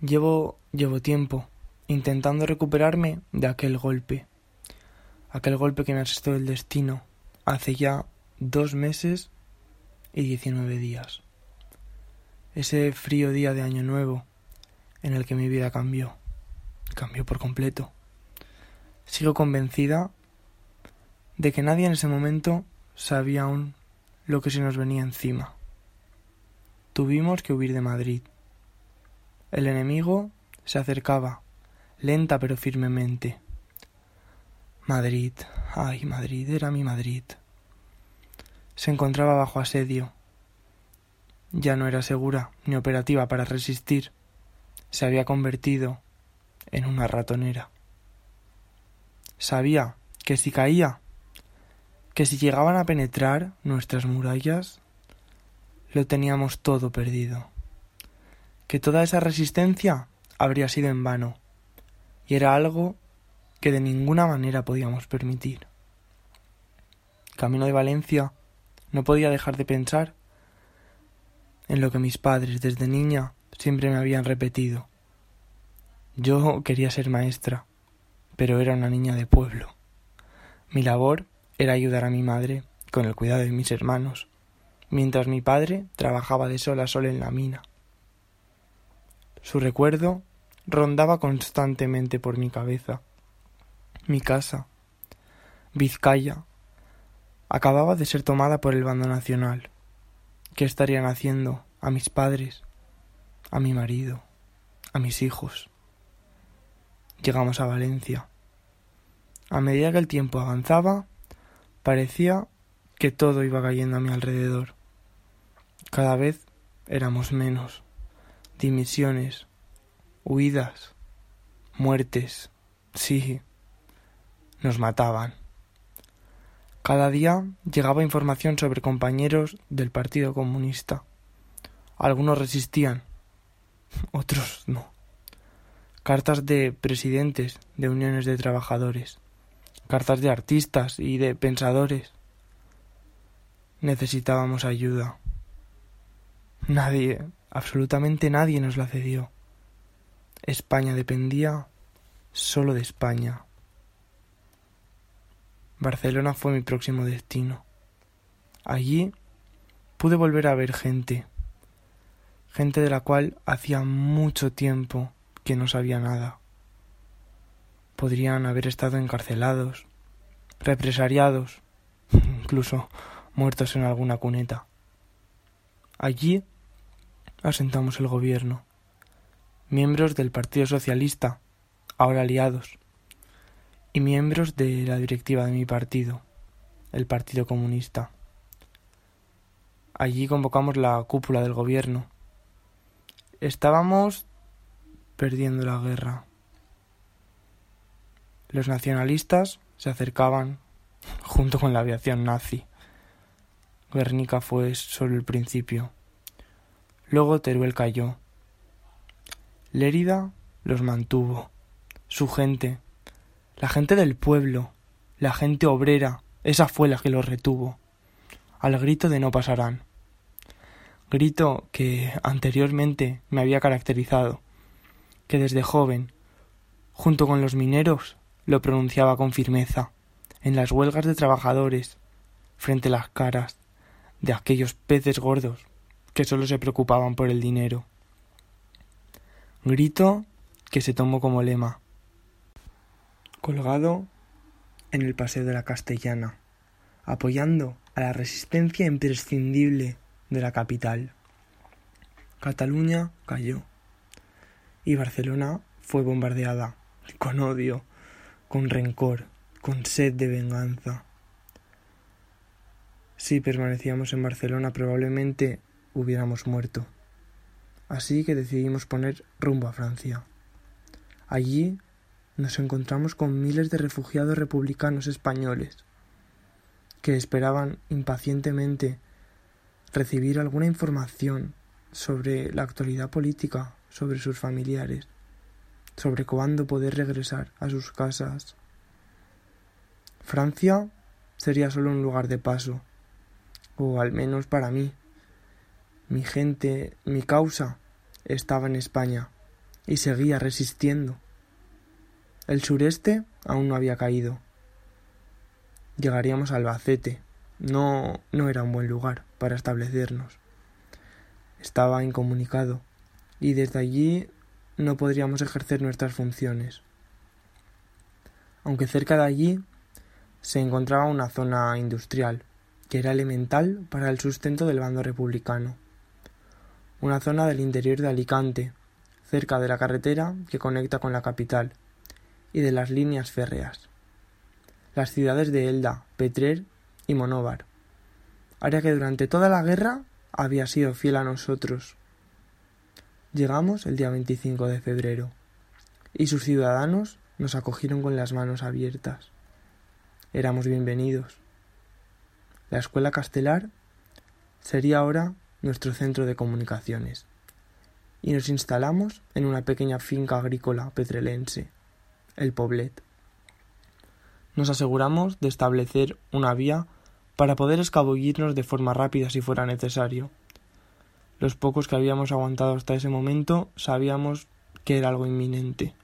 Llevo, llevo tiempo intentando recuperarme de aquel golpe, aquel golpe que me asestó el destino hace ya dos meses y diecinueve días. Ese frío día de Año Nuevo en el que mi vida cambió, cambió por completo. Sigo convencida de que nadie en ese momento sabía aún lo que se nos venía encima. Tuvimos que huir de Madrid. El enemigo se acercaba, lenta pero firmemente. Madrid, ay Madrid, era mi Madrid. Se encontraba bajo asedio. Ya no era segura ni operativa para resistir. Se había convertido en una ratonera. Sabía que si caía, que si llegaban a penetrar nuestras murallas, lo teníamos todo perdido, que toda esa resistencia habría sido en vano, y era algo que de ninguna manera podíamos permitir. Camino de Valencia no podía dejar de pensar en lo que mis padres desde niña siempre me habían repetido. Yo quería ser maestra, pero era una niña de pueblo. Mi labor era ayudar a mi madre con el cuidado de mis hermanos, mientras mi padre trabajaba de sol a sol en la mina. Su recuerdo rondaba constantemente por mi cabeza. Mi casa, Vizcaya, acababa de ser tomada por el bando nacional. ¿Qué estarían haciendo a mis padres, a mi marido, a mis hijos? Llegamos a Valencia. A medida que el tiempo avanzaba, parecía que todo iba cayendo a mi alrededor. Cada vez éramos menos. Dimisiones, huidas, muertes, sí, nos mataban. Cada día llegaba información sobre compañeros del Partido Comunista. Algunos resistían, otros no. Cartas de presidentes de uniones de trabajadores cartas de artistas y de pensadores. Necesitábamos ayuda. Nadie, absolutamente nadie nos la cedió. España dependía solo de España. Barcelona fue mi próximo destino. Allí pude volver a ver gente, gente de la cual hacía mucho tiempo que no sabía nada podrían haber estado encarcelados, represariados, incluso muertos en alguna cuneta. Allí asentamos el gobierno, miembros del Partido Socialista, ahora aliados, y miembros de la directiva de mi partido, el Partido Comunista. Allí convocamos la cúpula del gobierno. Estábamos perdiendo la guerra. Los nacionalistas se acercaban junto con la aviación nazi. Guernica fue solo el principio. Luego Teruel cayó. Lérida los mantuvo. Su gente, la gente del pueblo, la gente obrera, esa fue la que los retuvo. Al grito de no pasarán. Grito que anteriormente me había caracterizado, que desde joven, junto con los mineros, lo pronunciaba con firmeza en las huelgas de trabajadores, frente a las caras de aquellos peces gordos que solo se preocupaban por el dinero. Grito que se tomó como lema. Colgado en el paseo de la Castellana, apoyando a la resistencia imprescindible de la capital. Cataluña cayó y Barcelona fue bombardeada con odio con rencor, con sed de venganza. Si permanecíamos en Barcelona probablemente hubiéramos muerto. Así que decidimos poner rumbo a Francia. Allí nos encontramos con miles de refugiados republicanos españoles que esperaban impacientemente recibir alguna información sobre la actualidad política, sobre sus familiares sobre cuándo poder regresar a sus casas. Francia sería solo un lugar de paso, o al menos para mí. Mi gente, mi causa estaba en España, y seguía resistiendo. El sureste aún no había caído. Llegaríamos a Albacete. No, no era un buen lugar para establecernos. Estaba incomunicado y desde allí no podríamos ejercer nuestras funciones. Aunque cerca de allí se encontraba una zona industrial que era elemental para el sustento del bando republicano. Una zona del interior de Alicante, cerca de la carretera que conecta con la capital y de las líneas férreas. Las ciudades de Elda, Petrer y Monóvar, área que durante toda la guerra había sido fiel a nosotros. Llegamos el día 25 de febrero y sus ciudadanos nos acogieron con las manos abiertas. Éramos bienvenidos. La escuela castelar sería ahora nuestro centro de comunicaciones y nos instalamos en una pequeña finca agrícola petrelense, el Poblet. Nos aseguramos de establecer una vía para poder escabullirnos de forma rápida si fuera necesario. Los pocos que habíamos aguantado hasta ese momento sabíamos que era algo inminente.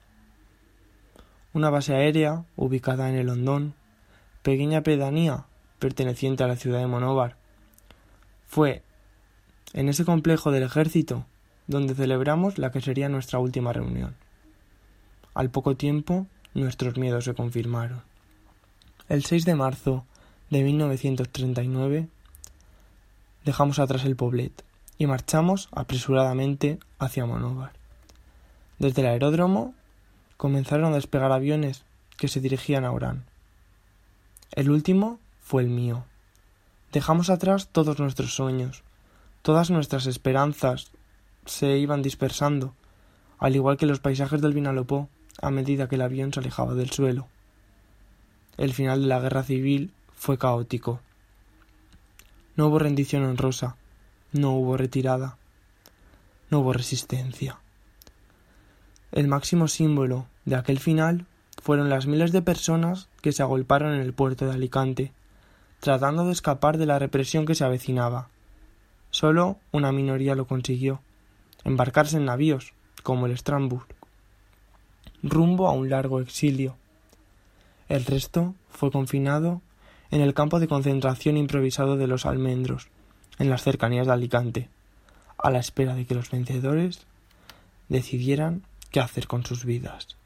Una base aérea ubicada en el Hondón, pequeña pedanía perteneciente a la ciudad de Monóvar, fue en ese complejo del ejército donde celebramos la que sería nuestra última reunión. Al poco tiempo, nuestros miedos se confirmaron. El 6 de marzo de 1939 dejamos atrás el Poblet y marchamos apresuradamente hacia Monóvar. Desde el aeródromo comenzaron a despegar aviones que se dirigían a Orán. El último fue el mío. Dejamos atrás todos nuestros sueños, todas nuestras esperanzas se iban dispersando, al igual que los paisajes del Vinalopó, a medida que el avión se alejaba del suelo. El final de la guerra civil fue caótico. No hubo rendición honrosa, no hubo retirada, no hubo resistencia. El máximo símbolo de aquel final fueron las miles de personas que se agolparon en el puerto de Alicante, tratando de escapar de la represión que se avecinaba. Solo una minoría lo consiguió, embarcarse en navíos, como el Strasbourg, rumbo a un largo exilio. El resto fue confinado en el campo de concentración improvisado de los almendros, en las cercanías de Alicante, a la espera de que los vencedores decidieran qué hacer con sus vidas.